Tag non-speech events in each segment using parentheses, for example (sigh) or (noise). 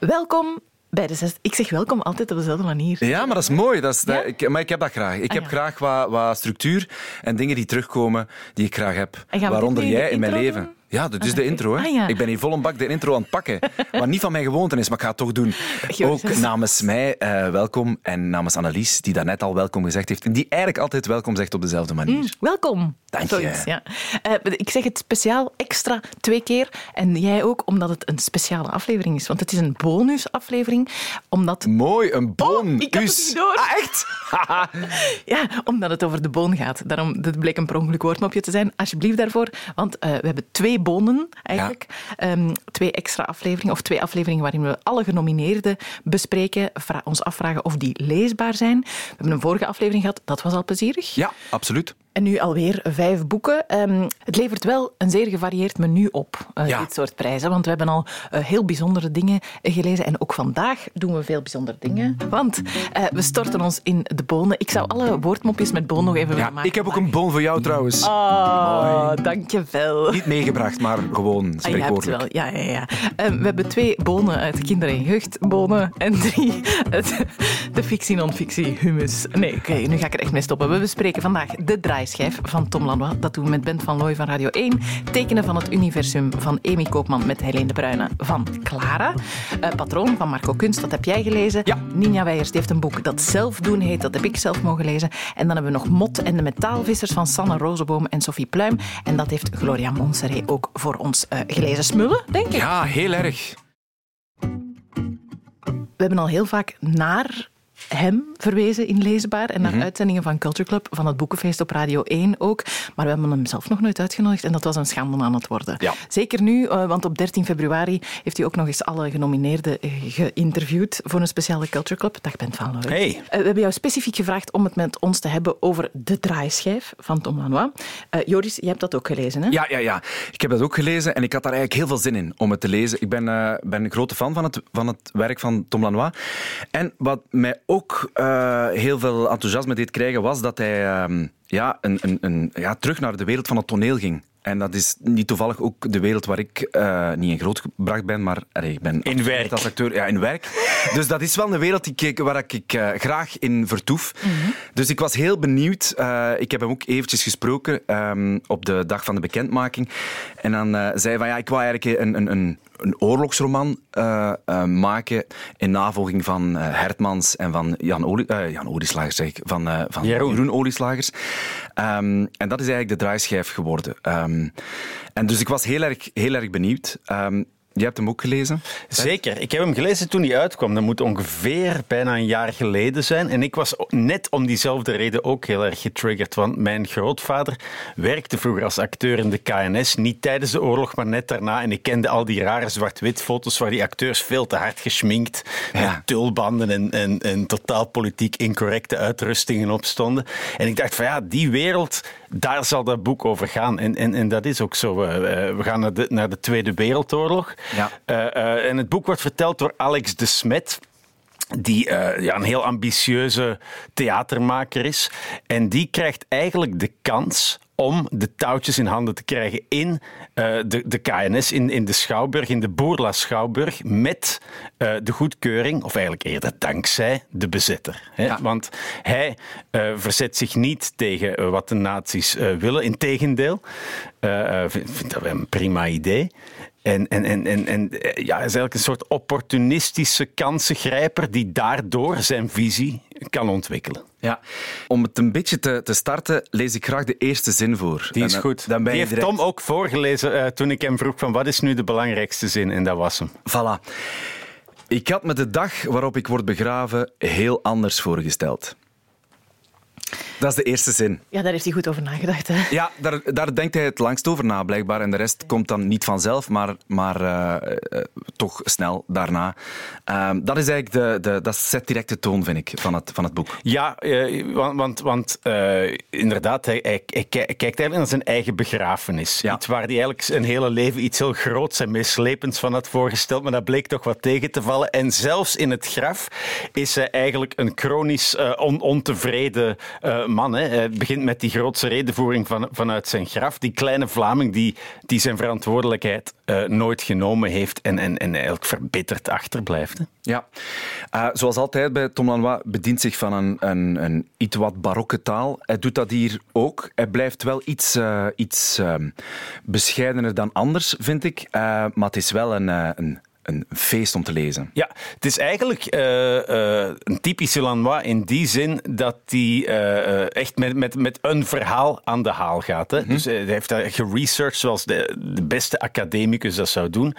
Welkom bij de zes. Ik zeg welkom altijd op dezelfde manier. Ja, maar dat is mooi. Dat is, dat- Ja? ik, maar ik heb dat graag. Ik Ah, heb ja. graag wat, wat structuur en dingen die terugkomen die ik graag heb. Waaronder jij in mijn leven. doen? Ja, dat is Ah, de intro. Hè. Ah, ja. Ik ben hier vol een bak de intro aan het pakken. Wat niet van mijn gewoonte is, maar ik ga het toch doen. Ook namens mij eh, welkom en namens Annelies, die daarnet al welkom gezegd heeft. En die eigenlijk altijd welkom zegt op dezelfde manier. Mm, welkom. Dank je. Ja. Eh, ik zeg het speciaal extra twee keer. En jij ook, omdat het een speciale aflevering is. Want het is een bonusaflevering. Omdat, Mooi, een boon. Oh, ik had het niet door. Ah, echt? (laughs) ja, omdat het over de boon gaat. Daarom, dit bleek een per ongeluk woordmopje te zijn. Alsjeblieft daarvoor. Want eh, we hebben twee bonen eigenlijk. Ehm, twee extra afleveringen. Of twee afleveringen waarin we alle genomineerden bespreken. ons afvragen of die leesbaar zijn. We hebben een vorige aflevering gehad. Dat was al plezierig. Ja, absoluut. En nu alweer vijf boeken. Ehm, het levert wel een zeer gevarieerd menu op, eh, Ja. dit soort prijzen. Want we hebben al eh, heel bijzondere dingen gelezen. En ook vandaag doen we veel bijzondere dingen. Want eh, we storten ons in de bonen. Ik zou alle woordmopjes met boon nog even willen Ja, maken. ik heb ook een boon voor jou trouwens. Oh, dankjewel. Niet meegebracht, maar gewoon Ah, spreekwoordelijk. wel, ja, ja, ja. Ehm, we hebben twee bonen uit kinder- en jeugdbonen en drie uit de fictie-non-fictie humus. Nee, oké, nu ga ik er echt mee stoppen. We bespreken vandaag de draaischijf van Tom Lanois. Dat doen we met Bent van Looy van Radio 1. Tekenen van het universum van Amy Koopman met Helene de Bruyne van Clara. Eh, Patroon van Marco Kunst, dat heb jij gelezen. Ja. Ninja Weijers heeft een boek dat Zelf doen heet. Dat heb ik zelf mogen lezen. En dan hebben we nog Mot en de metaalvissers van Sanne Rozenboom en Sophie Pluim. En dat heeft Gloria Monserrat ook voor ons eh, gelezen. Smullen, denk ik. Ja, heel erg. We hebben al heel vaak naar hem verwezen in Leesbaar en Mhm. naar uitzendingen van Culture Club, van het Boekenfeest op Radio 1 ook. Maar we hebben hem zelf nog nooit uitgenodigd en dat was een schande aan het worden. Ja. Zeker nu, eh, want op 13 februari heeft hij ook nog eens alle genomineerden eh, geïnterviewd voor een speciale Culture Club. Dag Bent van Looy. Hey. Eh, we hebben jou specifiek gevraagd om het met ons te hebben over De Draaischijf van Tom Lanois. Joris, jij hebt dat ook gelezen, hè? Ja, ja, ja. Ik heb dat ook gelezen en ik had daar eigenlijk heel veel zin in om het te lezen. Ik ben, ben een grote fan van het, van het werk van Tom Lanois. En wat mij ook eh, heel veel enthousiasme deed krijgen, was dat hij ehm, ja, een, een, een, ja, terug naar de wereld van het toneel ging. En dat is niet toevallig ook de wereld waar ik eh, niet in grootgebracht ben, maar allee, ik ben In werk. als acteur. Ja, in werk. (laughs) Dus dat is wel een wereld die ik, waar ik eh, graag in vertoef. Dus ik was heel benieuwd. Ik heb hem ook eventjes gesproken ehm, op de dag van de bekendmaking. En dan zei hij van ja, ik wou eigenlijk een, een, een, een oorlogsroman eh, eh, maken in navolging van eh, Hertmans en van Jan, Olie, eh, Jan Olieslagers, zeg ik, van, van Jeroen. Jeroen Olieslagers. Ehm, en dat is eigenlijk de draaischijf geworden. Ehm, en dus ik was heel erg, heel erg benieuwd. Ehm, je hebt hem ook gelezen? Zeker. Ik heb hem gelezen toen hij uitkwam. Dat moet ongeveer bijna een jaar geleden zijn. En ik was net om diezelfde reden ook heel erg getriggerd. Want mijn grootvader werkte vroeger als acteur in de KNS. Niet tijdens de oorlog, maar net daarna. En ik kende al die rare zwart-wit foto's waar die acteurs veel te hard geschminkt, Ja. met tulbanden en, en, en totaal politiek incorrecte uitrustingen op stonden. En ik dacht van ja, die wereld, daar zal dat boek over gaan. En, en, en dat is ook zo. Eh, eh, we gaan naar de, naar de Tweede Wereldoorlog. Ja. Eh, eh, en het boek wordt verteld door Alex de Smet. Die eh, ja, een heel ambitieuze theatermaker is. En die krijgt eigenlijk de kans om de touwtjes in handen te krijgen in de, de KNS, in, in de Schouwburg, in de Boerla Schouwburg, met de goedkeuring, of eigenlijk eerder dankzij de bezetter. Hè? Ja. Want hij verzet zich niet tegen wat de nazi's willen, integendeel. Uh, vind, dat een prima idee. En, en, en, en, en eh, ja, is eigenlijk een soort opportunistische kansengrijper die daardoor zijn visie kan ontwikkelen. Ja. Om het een beetje te, te starten, lees ik graag de eerste zin voor. Die is dan- goed. Dan ben Die je heeft. Tom ook voorgelezen eh, toen ik hem vroeg van wat is nu de belangrijkste zin? En dat was hem. Voilà. Ik had me de dag waarop ik word begraven heel anders voorgesteld. Dat is de eerste zin. Ja, daar heeft hij goed over nagedacht. Hè? Ja, daar, daar denkt hij het langst over na, blijkbaar. En de rest komt dan niet vanzelf, maar, maar eh, eh, toch snel daarna. Ehm, dat, is eigenlijk de, de, dat zet direct de toon, vind ik, van het, van het boek. Ja, eh, want, want, want eh, inderdaad, hij, hij, hij ki- hij kijkt eigenlijk naar zijn eigen begrafenis. Ja. Iets waar hij eigenlijk zijn hele leven iets heel groots en meeslepends van had voorgesteld, maar dat bleek toch wat tegen te vallen. En zelfs in het graf is hij eigenlijk een chronisch on- ontevreden eh, man. Hè. Hij begint met die grootse redenvoering van, vanuit zijn graf. Die kleine Vlaming die, die zijn verantwoordelijkheid uh, nooit genomen heeft en, en, en eigenlijk verbitterd achterblijft. Ja, uh, zoals altijd bij Tom Lanois bedient zich van een, een, een iets wat barokke taal. Hij doet dat hier ook. Hij blijft wel iets, iets uh, bescheidener dan anders, vind ik. maar het is wel een, een een feest om te lezen. Ja, het is eigenlijk uh, uh, een typische Lanois in die zin dat hij uh, echt met, met, met een verhaal aan de haal gaat. Hè? Mm -hmm. Dus hij heeft dat geresearched zoals de, de beste academicus dat zou doen.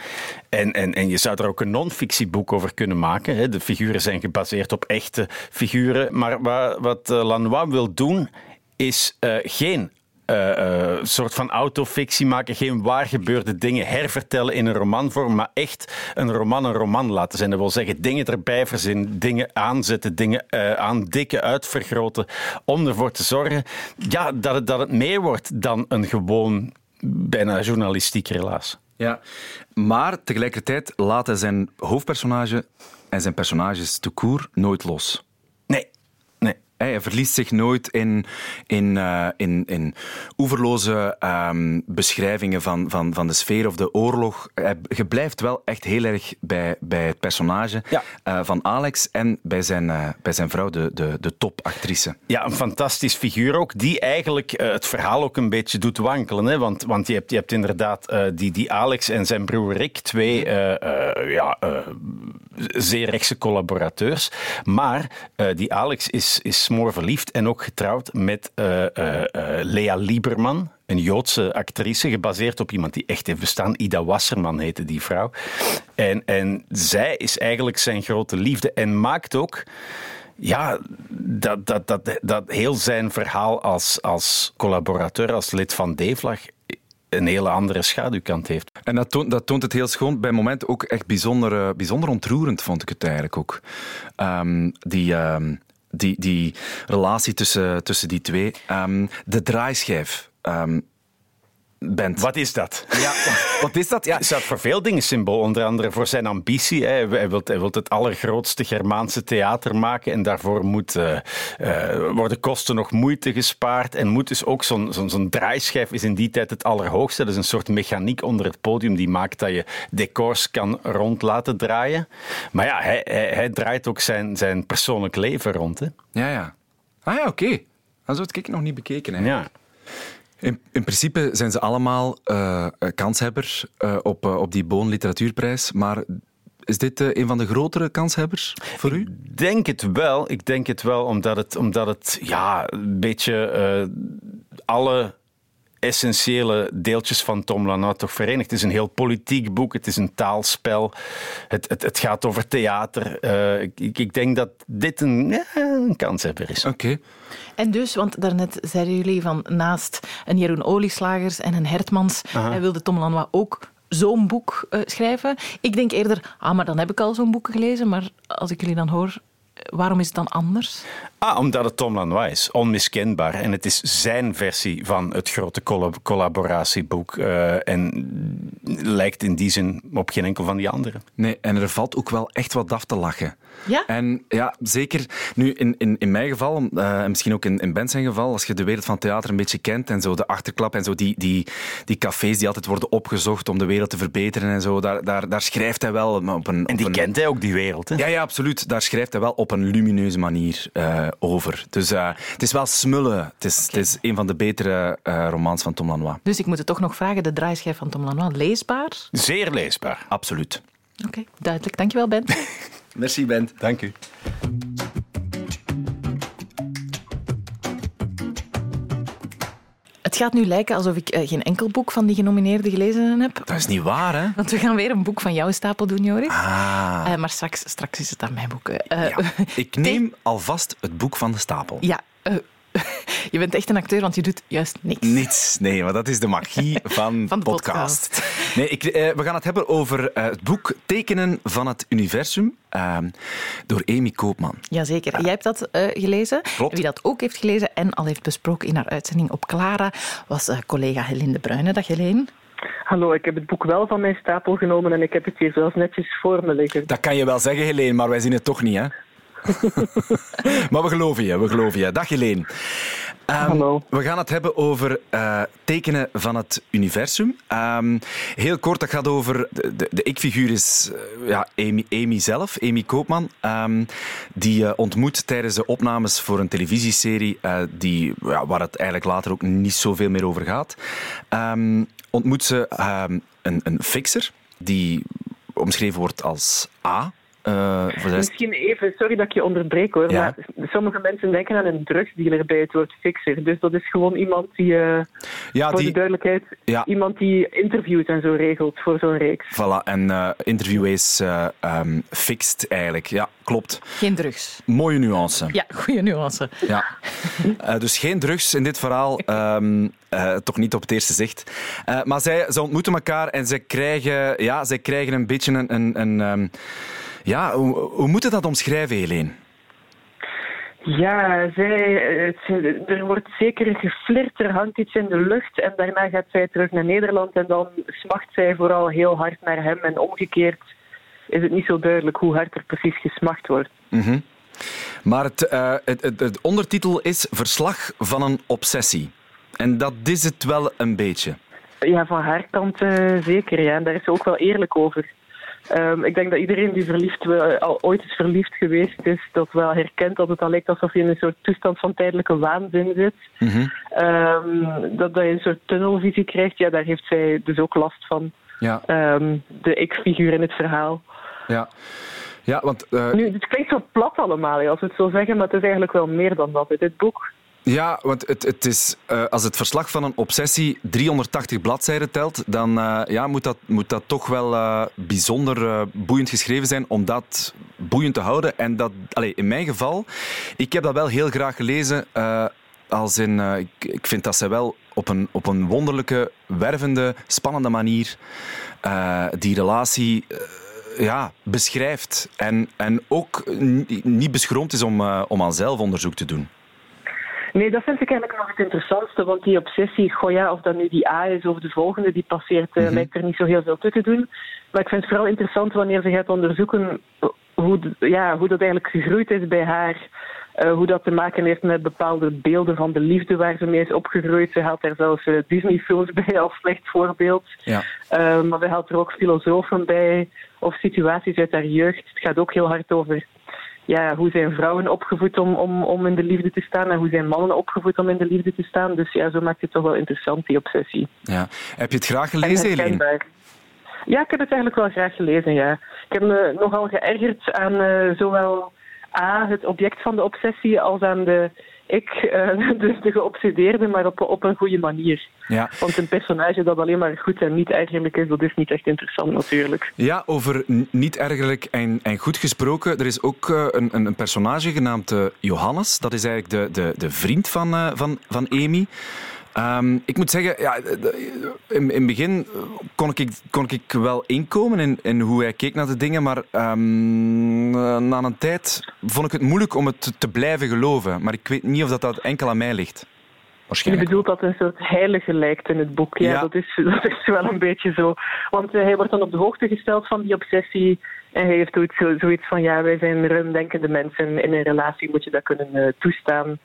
En, en, en je zou er ook een non-fictieboek over kunnen maken. Hè? De figuren zijn gebaseerd op echte figuren. Maar wat, wat Lanois wil doen, is geen uh, soort van autofictie maken, geen waar gebeurde dingen hervertellen in een romanvorm, maar echt een roman een roman laten zijn. Dat wil zeggen, dingen erbij verzinnen, dingen aanzetten, dingen uh, aandikken, uitvergroten, om ervoor te zorgen ja, dat, het, dat het meer wordt dan een gewoon bijna journalistiek relaas. Ja, maar tegelijkertijd laat hij zijn hoofdpersonage en zijn personages te koer nooit los. Hij verliest zich nooit in, in, uh, in, in oeverloze um, beschrijvingen van, van, van de sfeer of de oorlog. Hij, je blijft wel echt heel erg bij, bij het personage ja. uh, van Alex en bij zijn, uh, bij zijn vrouw, de, de, de topactrice. Ja, een fantastisch figuur ook, die eigenlijk het verhaal ook een beetje doet wankelen. Hè? Want, want je, hebt, je hebt inderdaad die, die Alex en zijn broer Rick, twee ja, zeer rechtse collaborateurs. Maar die Alex is, is verliefd en ook getrouwd met uh, Lea Lieberman, een Joodse actrice, gebaseerd op iemand die echt heeft bestaan. Ida Wasserman heette die vrouw. En, en zij is eigenlijk zijn grote liefde en maakt ook ja, dat, dat, dat, dat heel zijn verhaal als, als collaborateur, als lid van D-Vlag een hele andere schaduwkant heeft. En dat toont, dat toont het heel schoon. Bij momenten ook echt bijzonder, bijzonder ontroerend, vond ik het eigenlijk ook. Um, die, um, die, die relatie tussen, tussen die twee. Um, de draaischijf. Bent. Wat is dat? Ja, wat is dat? Ja. Is dat voor veel dingen symbool? Onder andere voor zijn ambitie. Hij wil, hij wil het allergrootste Germaanse theater maken en daarvoor moet, uh, uh, worden kosten nog moeite gespaard en moet dus ook zo'n zo'n zo'n draaischijf is in die tijd het allerhoogste. Dat is een soort mechaniek onder het podium die maakt dat je decors kan rond laten draaien. Maar ja, hij, hij, hij draait ook zijn, zijn persoonlijk leven rond. Hè? Ja, ja. Ah ja, oké. Okay. Dat had ik nog niet bekeken. Hè. Ja. In, in, principe zijn ze allemaal kanshebbers uh, op, uh, op die Boon Literatuurprijs, maar is dit een van de grotere kanshebbers voor u? Ik denk het wel. Ik denk het wel, omdat het, omdat het ja, een beetje alle essentiële deeltjes van Tom Lanois toch verenigt. Het is een heel politiek boek, het is een taalspel, het, het, het gaat over theater. Uh, ik, ik, denk dat dit een, ja, een kanshebber is. Oké. Okay. En dus, want daarnet zeiden jullie van naast een Jeroen Olieslagers en een Hertmans, Aha. wilde Tom Lanois ook zo'n boek uh, schrijven. Ik denk eerder, ah, maar dan heb ik al zo'n boek gelezen, maar als ik jullie dan hoor, waarom is het dan anders? Ah, omdat het Tom Lanois is. Onmiskenbaar. En het is zijn versie van het grote collaboratieboek. Uh, en lijkt in die zin op geen enkel van die anderen. Nee, en er valt ook wel echt wat af te lachen. Ja? En ja, zeker nu in, in, in mijn geval, uh, en misschien ook in, in Ben zijn geval, als je de wereld van theater een beetje kent en zo de achterklap en zo die, die, die cafés die altijd worden opgezocht om de wereld te verbeteren en zo, daar, daar, daar schrijft hij wel op een... En die een... kent hij ook, die wereld. Hè? Ja, ja, absoluut. Daar schrijft hij wel op een lumineuze manier uh, over. Dus uh, het is wel smullen. Het is, okay. het is een van de betere uh, romans van Tom Lanois. Dus ik moet het toch nog vragen, de draaischijf van Tom Lanois, leesbaar? Zeer leesbaar. Absoluut. Oké, okay, duidelijk. Dankjewel, Ben. (laughs) Merci, Ben. Dank u. Het gaat nu lijken alsof ik uh, geen enkel boek van die genomineerden gelezen heb. Dat is niet waar, hè? Want we gaan weer een boek van jouw stapel doen, Joris. Ah. Uh, maar straks, straks is het aan mijn boek. Uh, ja. (laughs) Ik neem alvast het boek van de stapel. Ja, je bent echt een acteur, want je doet juist niks. Niets, nee, maar dat is de magie (laughs) van, van de podcast. podcast. Nee, ik, eh, we gaan het hebben over uh, het boek Tekenen van het Universum uh, door Amy Koopman. Jazeker, jij hebt dat uh, gelezen. Klopt. Wie dat ook heeft gelezen en al heeft besproken in haar uitzending op Clara, was collega Helene de Bruyne. Dag Helene. Hallo, ik heb het boek wel van mijn stapel genomen en ik heb het hier zelfs netjes voor me liggen. Dat kan je wel zeggen, Helene, maar wij zien het toch niet, hè? (laughs) maar we geloven je, we geloven je. Dag Helene. Ehm, Hallo. We gaan het hebben over uh, tekenen van het universum. Um, heel kort, dat gaat over... De, de, de ik-figuur is uh, ja, Amy, Amy, zelf, Amy Koopman. Um, die uh, ontmoet tijdens de opnames voor een televisieserie die, ja, waar het eigenlijk later ook niet zoveel meer over gaat. ontmoet ze een, een fixer die omschreven wordt als A. Uh, Misschien even, sorry dat ik je onderbreek hoor, ja. maar sommige mensen denken aan een drugsdealer bij het woord fixer. Dus dat is gewoon iemand die, uh, ja, voor die, de duidelijkheid, ja. iemand die interviews en zo regelt voor zo'n reeks. Voilà, en uh, interview is um, fixed eigenlijk, ja, klopt. Geen drugs. Mooie nuance. Ja, goede nuance. Ja. dus geen drugs in dit verhaal, um, toch niet op het eerste zicht. maar zij, ze ontmoeten elkaar en ze krijgen, ja, zij krijgen een beetje een... een, een um, ja, hoe, hoe moet je dat omschrijven, Helene? Ja, zij, het, er wordt zeker geflirt, er hangt iets in de lucht en daarna gaat zij terug naar Nederland en dan smacht zij vooral heel hard naar hem en omgekeerd is het niet zo duidelijk hoe hard er precies gesmacht wordt. Mm -hmm. Maar het, uh, het, het, het, ondertitel is Verslag van een obsessie. En dat is het wel een beetje. Ja, van haar kant uh, zeker. Ja. En daar is ze ook wel eerlijk over. Um, ik denk dat iedereen die verliefd, uh, al ooit is verliefd geweest is, dat wel herkent dat het al lijkt alsof je in een soort toestand van tijdelijke waanzin zit. Mm -hmm. um, dat, dat je een soort tunnelvisie krijgt, ja, daar heeft zij dus ook last van. Ja. Um, de ik-figuur in het verhaal. Ja. Ja, want, uh... Nu, het klinkt zo plat allemaal, als we het zo zeggen, maar het is eigenlijk wel meer dan dat. Dit boek ja, want het, het is, uh, als het verslag van een obsessie 380 bladzijden telt, dan uh, ja, moet, dat, moet dat toch wel uh, bijzonder boeiend geschreven zijn om dat boeiend te houden. En dat, allez, in mijn geval, ik heb dat wel heel graag gelezen. als in, ik, ik vind dat zij wel op een, op een wonderlijke, wervende, spannende manier die relatie ja, beschrijft. En, en ook niet beschroomd is om, om aan zelfonderzoek te doen. Nee, dat vind ik eigenlijk nog het interessantste, want die obsessie, goh ja, of dat nu die A is of de volgende die passeert, mm -hmm. lijkt er niet zo heel veel toe te doen. Maar ik vind het vooral interessant wanneer ze gaat onderzoeken hoe, ja, hoe dat eigenlijk gegroeid is bij haar. Uh, hoe dat te maken heeft met bepaalde beelden van de liefde waar ze mee is opgegroeid. Ze haalt daar zelfs uh, Disney-films (laughs) bij als slecht voorbeeld. Ja. Uh, maar ze haalt er ook filosofen bij of situaties uit haar jeugd. Het gaat ook heel hard over ja, hoe zijn vrouwen opgevoed om, om, om in de liefde te staan en hoe zijn mannen opgevoed om in de liefde te staan. Dus ja, zo maakt het toch wel interessant, die obsessie. Ja. Heb je het graag gelezen, Helene? Ja, ik heb het eigenlijk wel graag gelezen, ja. Ik heb me nogal geërgerd aan uh, zowel A, het object van de obsessie, als aan de ik, uh, (laughs) dus de geobsedeerde, maar op, op een goede manier. Ja. Want een personage dat alleen maar goed en niet ergerlijk is, dat is niet echt interessant natuurlijk. Ja, over niet ergerlijk en, en goed gesproken, er is ook uh, een, een personage genaamd uh, Johannes. Dat is eigenlijk de, de, de vriend van, van, van Amy. Um, ik moet zeggen, ja, in, in het begin kon ik, kon ik wel inkomen in, in hoe hij keek naar de dingen, maar um, na een tijd vond ik het moeilijk om het te blijven geloven. Maar ik weet niet of dat, dat enkel aan mij ligt. Je bedoelt dat een soort heilige lijkt in het boek. Ja, Dat, is, dat is wel een beetje zo. Want uh, hij wordt dan op de hoogte gesteld van die obsessie. En hij heeft zoiets, zoiets van, ja, wij zijn ruimdenkende mensen. In een relatie moet je dat kunnen uh, toestaan.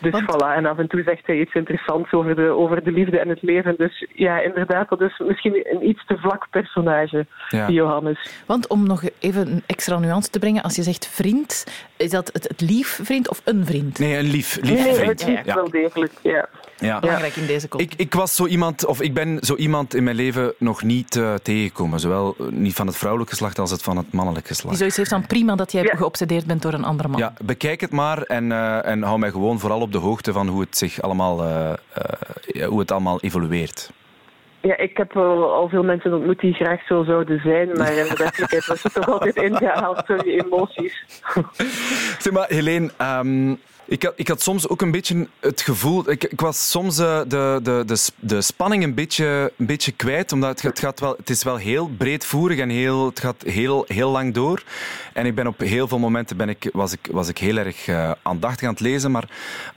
Dus Want... voilà, en af en toe zegt hij iets interessants over de, over de liefde en het leven. Dus ja, inderdaad, dat is misschien een iets te vlak personage, ja. die Johannes. Want om nog even een extra nuance te brengen, als je zegt vriend, is dat het, het lief vriend of een vriend? Nee, een lief, lief nee, vriend. Het lief ja. wel degelijk, ja. Ja. Belangrijk in deze Ik, ik, was zo iemand, of ik ben zo iemand in mijn leven nog niet uh, tegengekomen. Zowel niet van het vrouwelijk geslacht als het van het mannelijk geslacht. Die zoiets heeft dan prima dat jij ja. geobsedeerd bent door een andere man. Ja, bekijk het maar en, uh, en hou mij gewoon vooral op de hoogte van hoe het, zich allemaal, uh, hoe het allemaal evolueert. Ja, ik heb al, al veel mensen ontmoet die graag zo zouden zijn, maar in de werkelijkheid was het toch altijd ingehaald door die emoties. zeg maar, Helene, um, ik had, ik had soms ook een beetje het gevoel... Ik, ik was soms uh, de, de, de, de spanning een beetje, een beetje kwijt, omdat het, het, gaat wel, het is wel heel breedvoerig en heel, het gaat heel, heel lang door. En ik ben op heel veel momenten ben ik, was, ik, was ik heel erg uh, aandachtig aan het lezen, maar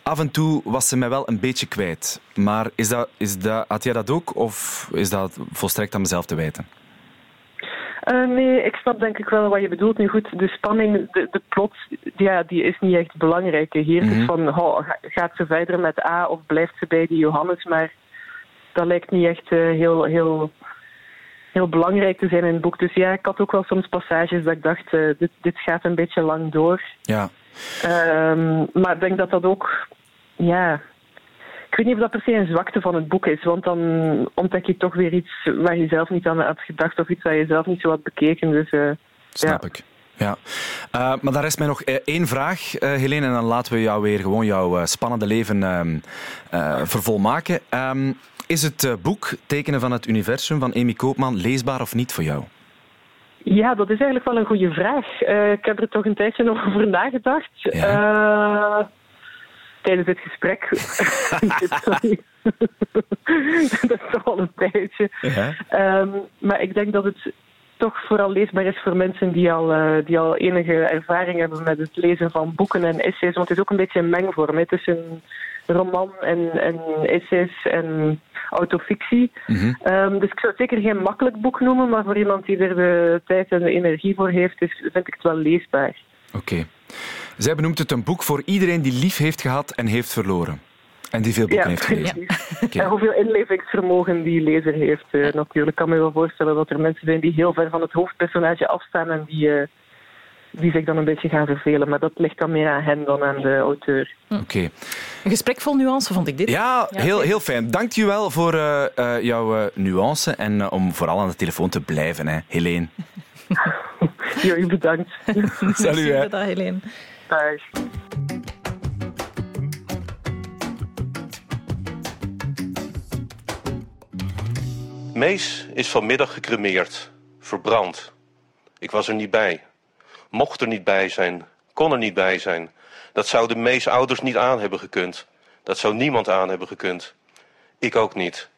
af en toe was ze mij wel een beetje kwijt. Maar is dat, is dat, had jij dat ook, of is dat volstrekt aan mezelf te wijten? Uh, nee, ik snap denk ik wel wat je bedoelt. Nu goed, de spanning, de, de plot, ja, die is niet echt belangrijk. Hier mm is van, oh, gaat ze verder met A of blijft ze bij die Johannes? Maar dat lijkt niet echt uh, heel, heel, heel belangrijk te zijn in het boek. Dus ja, ik had ook wel soms passages dat ik dacht, uh, dit, dit gaat een beetje lang door. Ja. Um, maar ik denk dat dat ook, ja, ik weet niet of dat per se een zwakte van het boek is, want dan ontdek je toch weer iets waar je zelf niet aan had gedacht of iets waar je zelf niet zo had bekeken. Dus, uh, Snap ja. ik. Ja, uh, maar daar is mij nog één vraag, uh, Helene, en dan laten we jou weer gewoon jouw spannende leven uh, vervolmaken. Um, is het boek Tekenen van het Universum van Amy Koopman leesbaar of niet voor jou? Ja, dat is eigenlijk wel een goede vraag. ik heb er toch een tijdje over nagedacht. Ja tijdens het gesprek. (laughs) dat is toch al een tijdje. Ja. Um, maar ik denk dat het toch vooral leesbaar is voor mensen die al, uh, die al enige ervaring hebben met het lezen van boeken en essays. Want het is ook een beetje een mengvorm hè, tussen roman en, en essays en autofictie. Mm -hmm. um, dus ik zou het zeker geen makkelijk boek noemen, maar voor iemand die er de tijd en de energie voor heeft, is, vind ik het wel leesbaar. Oké. Okay. Zij benoemt het een boek voor iedereen die lief heeft gehad en heeft verloren. En die veel boeken ja, heeft gelezen. Ja. (laughs) Okay. En hoeveel inlevingsvermogen die lezer heeft. Uh, natuurlijk kan me wel voorstellen dat er mensen zijn die heel ver van het hoofdpersonage afstaan en die, uh, die zich dan een beetje gaan vervelen. Maar dat ligt dan meer aan hen dan aan de auteur. Oké. Okay. Een gesprek vol nuance vond ik dit. Ja, heel, heel fijn. Dank je wel voor uh, jouw nuance en om vooral aan de telefoon te blijven, hè, Helene. (laughs) Jullie bedankt. (laughs) Salut, hè. Dag, Helene. Mees is vanmiddag gecremeerd, verbrand. Ik was er niet bij. Mocht er niet bij zijn, kon er niet bij zijn. Dat zouden Mees ouders niet aan hebben gekund. Dat zou niemand aan hebben gekund. Ik ook niet.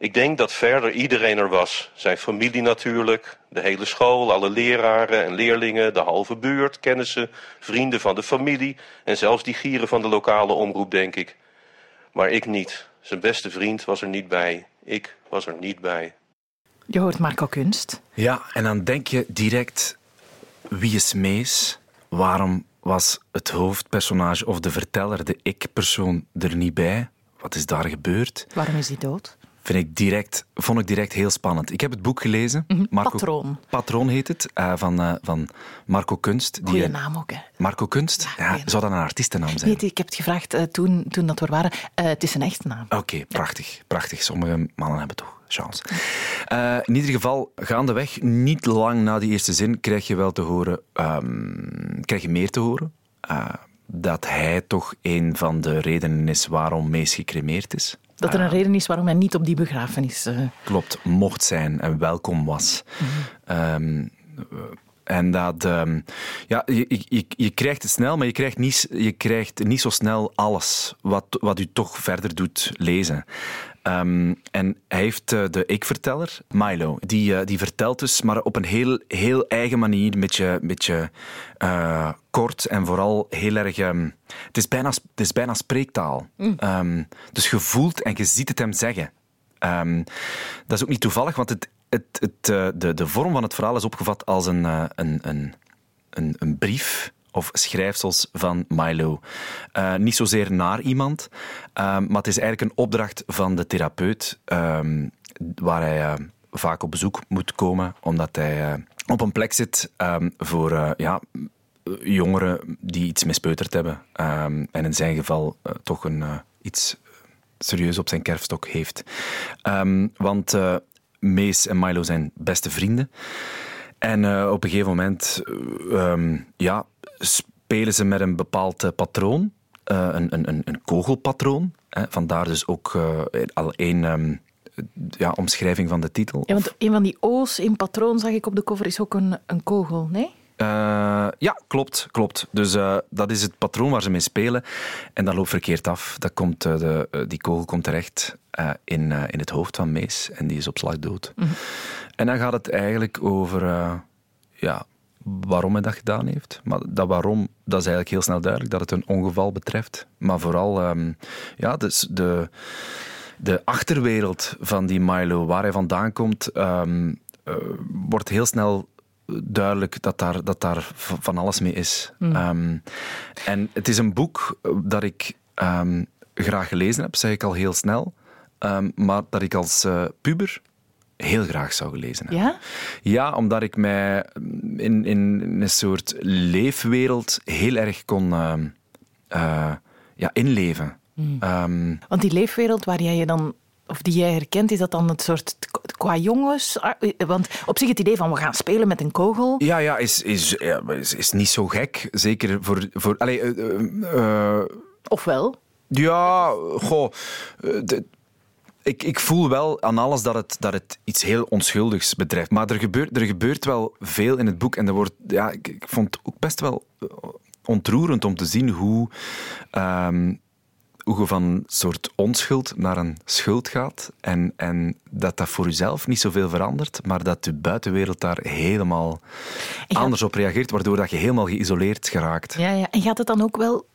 Ik denk dat verder iedereen er was. Zijn familie natuurlijk, de hele school, alle leraren en leerlingen, de halve buurt, kennissen, vrienden van de familie en zelfs die gieren van de lokale omroep, denk ik. Maar ik niet. Zijn beste vriend was er niet bij. Ik was er niet bij. Je hoort Marco Kunst. Ja, en dan denk je direct, wie is Mees? Waarom was het hoofdpersonage of de verteller, de ik-persoon, er niet bij? Wat is daar gebeurd? Waarom is hij dood? Vind ik direct, vond ik direct heel spannend. Ik heb het boek gelezen. Marco, Patroon. Patroon heet het, uh, van, uh, van Marco Kunst. Goeie die, naam ook, hè. Marco Kunst? Ja, ja, zou dat een artiestennaam zijn? Nee, ik heb het gevraagd uh, toen, toen dat we er waren. het is een echte naam. Oké, okay, prachtig, ja. prachtig. Sommige mannen hebben toch chance. in ieder geval, gaandeweg, niet lang na die eerste zin, krijg je wel te horen... Um, krijg je meer te horen. dat hij toch een van de redenen is waarom Mees gecremeerd is. Dat er een reden is waarom hij niet op die begrafenis... Uh... Klopt, mocht zijn en welkom was. -hmm. um, en dat... Um, ja, je, je, je krijgt het snel, maar je krijgt niet, je krijgt niet zo snel alles wat, wat u toch verder doet lezen. Um, en hij heeft uh, de ik-verteller, Milo, die, uh, die vertelt dus, maar op een heel, heel eigen manier, een beetje, beetje uh, kort en vooral heel erg... Um, het, is bijna, het is bijna spreektaal. Mm. Um, dus je voelt en je ziet het hem zeggen. dat is ook niet toevallig, want het, het, het, de, de vorm van het verhaal is opgevat als een, een, een, een, een brief of schrijfsels van Milo. Uh, niet zozeer naar iemand, uh, maar het is eigenlijk een opdracht van de therapeut uh, waar hij vaak op bezoek moet komen, omdat hij op een plek zit voor ja, jongeren die iets mispeuterd hebben en in zijn geval toch een, iets serieus op zijn kerfstok heeft. want Mees en Milo zijn beste vrienden. En op een gegeven moment ja, spelen ze met een bepaald patroon, uh, een, een, een kogelpatroon. Hè. Vandaar dus ook uh, al één um, ja, omschrijving van de titel. Ja, want een van die O's in patroon, zag ik op de cover, is ook een, een kogel, nee? Uh, ja, klopt, klopt. Dus uh, dat is het patroon waar ze mee spelen. En dat loopt verkeerd af. Dat komt, uh, de, die kogel komt terecht in, in het hoofd van Mees en die is op slag dood. Mm -hmm. En dan gaat het eigenlijk over ja, waarom hij dat gedaan heeft. Maar dat waarom, dat is eigenlijk heel snel duidelijk, dat het een ongeval betreft. Maar vooral um, ja, dus de, de achterwereld van die Milo, waar hij vandaan komt... Um, uh, wordt heel snel duidelijk dat daar, dat daar van alles mee is. Mm. Um, en het is een boek dat ik graag gelezen heb, zeg ik al heel snel. Maar dat ik als uh, puber heel graag zou gelezen hebben. Ja? Ja, omdat ik mij in, in een soort leefwereld heel erg kon uh, uh, ja, inleven. Mm. Um, Want die leefwereld waar jij je dan of die jij herkent, is dat dan het soort qua jongens? Want op zich het idee van we gaan spelen met een kogel. Ja, ja, is, is, is, is niet zo gek. Zeker voor. voor allez, uh, uh, Ofwel? Ja, goh. Ik, ik voel wel aan alles dat het, dat het iets heel onschuldigs betreft. Maar er gebeurt, er gebeurt wel veel in het boek. En er wordt, ja, ik, ik vond het ook best wel ontroerend om te zien hoe. Um, hoe je van een soort onschuld naar een schuld gaat. En, en dat dat voor jezelf niet zoveel verandert, maar dat de buitenwereld daar helemaal anders op reageert, waardoor dat je helemaal geïsoleerd geraakt. Ja, ja. En gaat het dan ook wel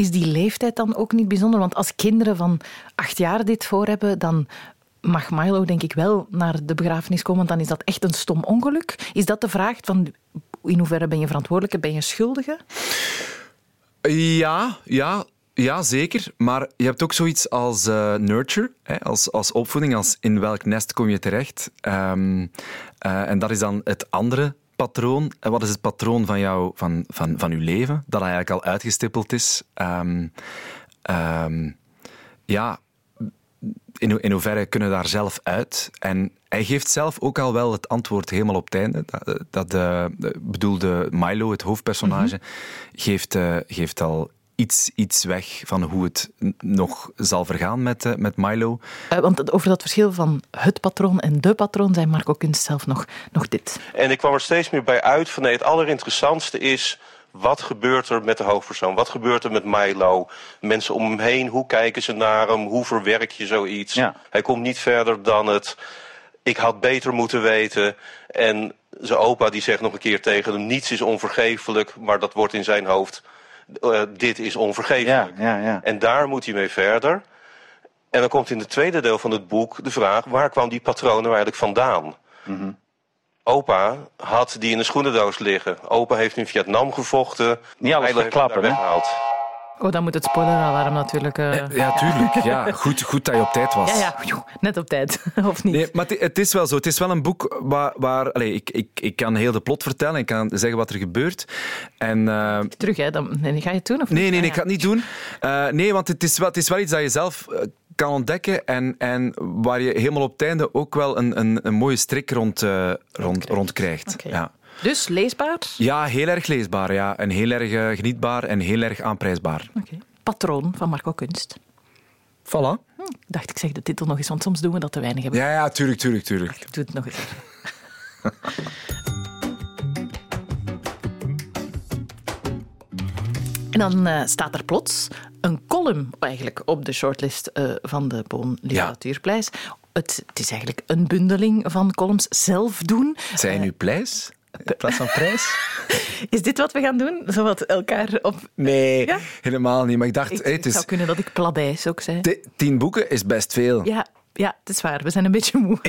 is die leeftijd dan ook niet bijzonder? Want als kinderen van acht jaar dit voor hebben, dan mag Milo denk ik wel naar de begrafenis komen, want dan is dat echt een stom ongeluk. Is dat de vraag van in hoeverre ben je verantwoordelijke, ben je schuldige? Ja, ja. Ja, zeker. Maar je hebt ook zoiets als uh, nurture, hè, als, als opvoeding, als in welk nest kom je terecht. Um, uh, en dat is dan het andere patroon. En wat is het patroon van, jou, van, van, van uw leven, dat eigenlijk al uitgestippeld is? Um, um, ja, in, in hoeverre kunnen we daar zelf uit? En hij geeft zelf ook al wel het antwoord helemaal op het einde. Dat, dat de, bedoelde Milo, het hoofdpersonage, mm -hmm. geeft, uh, geeft al iets, iets weg van hoe het nog zal vergaan met, uh, met Milo. Uh, want over dat verschil van het patroon en de patroon zei Marco Kunst zelf nog, nog dit. En ik kwam er steeds meer bij uit van nee, het allerinteressantste is... Wat gebeurt er met de hoofdpersoon? Wat gebeurt er met Milo? Mensen om hem heen, hoe kijken ze naar hem? Hoe verwerk je zoiets? Ja. Hij komt niet verder dan het... Ik had beter moeten weten. En zijn opa die zegt nog een keer tegen hem... Niets is onvergeeflijk, maar dat wordt in zijn hoofd uh, dit is onvergeeflijk. Ja, ja, ja. En daar moet hij mee verder. En dan komt in het tweede deel van het boek de vraag... waar kwam die patronen eigenlijk vandaan? Mm -hmm. Opa had die in een schoenendoos liggen. Opa heeft in Vietnam gevochten. Niet alles verklappen, hè? Oh, dan moet het spoileralarm natuurlijk... Uh... Ja, tuurlijk. Ja, (laughs) goed, goed dat je op tijd was. Ja, ja net op tijd. (laughs) of niet? Nee, maar het, is wel zo. Het is wel een boek waar... waar allez, ik, ik, ik kan heel de plot vertellen. Ik kan zeggen wat er gebeurt. En, uh... Terug, hè? Dan, nee, ga je het doen? Of nee, nee, nee, nee, ik ga het niet doen. Uh, nee, want het is, wel, het is wel iets dat je zelf kan ontdekken en, en waar je helemaal op het einde ook wel een, een, een mooie strik rond, rond, rond krijgt. Okay. Ja. Dus leesbaar? Ja, heel erg leesbaar. Ja. En heel erg uh, genietbaar en heel erg aanprijsbaar. Okay. Patroon van Marco Kunst. Voilà. Hm, dacht ik zeg de titel nog eens, want soms doen we dat te weinig hebben. Ja, ja, tuurlijk, tuurlijk, tuurlijk. Ik doe het nog eens. (laughs) En dan uh, staat er plots een column eigenlijk op de shortlist uh, van de Boon Literatuurprijs. Ja. Het, het, is eigenlijk een bundeling van columns zelf doen. Zijn uh, nu prijs? In plaats van prijs? (laughs) Is dit wat we gaan doen? Zowat elkaar op... Nee, ja? helemaal niet. Maar ik dacht... Ik, hey, het zou kunnen dat ik pladijs ook zei. Tien boeken is best veel. Ja, ja, het is waar. We zijn een beetje moe. (laughs)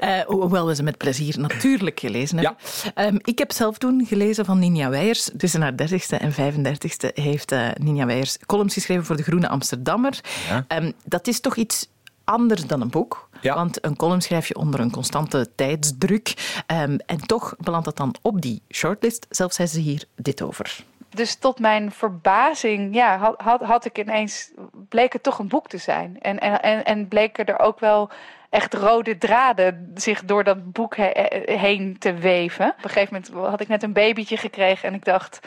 uh, hoewel we ze met plezier natuurlijk gelezen hebben. Ja. Um, ik heb zelf toen gelezen van Ninja Weijers. Tussen haar 30ste en 35ste heeft uh, Ninja Weijers columns geschreven voor de Groene Amsterdammer. Ja. Um, dat is toch iets anders dan een boek. Ja. Want een column schrijf je onder een constante tijdsdruk. Um, en toch belandt dat dan op die shortlist. Zelfs zei ze hier dit over. Dus tot mijn verbazing ja, had, had, had ik ineens, bleek het toch een boek te zijn. En, en, en, en bleken er ook wel echt rode draden zich door dat boek he, heen te weven. Op een gegeven moment had ik net een babytje gekregen en ik dacht...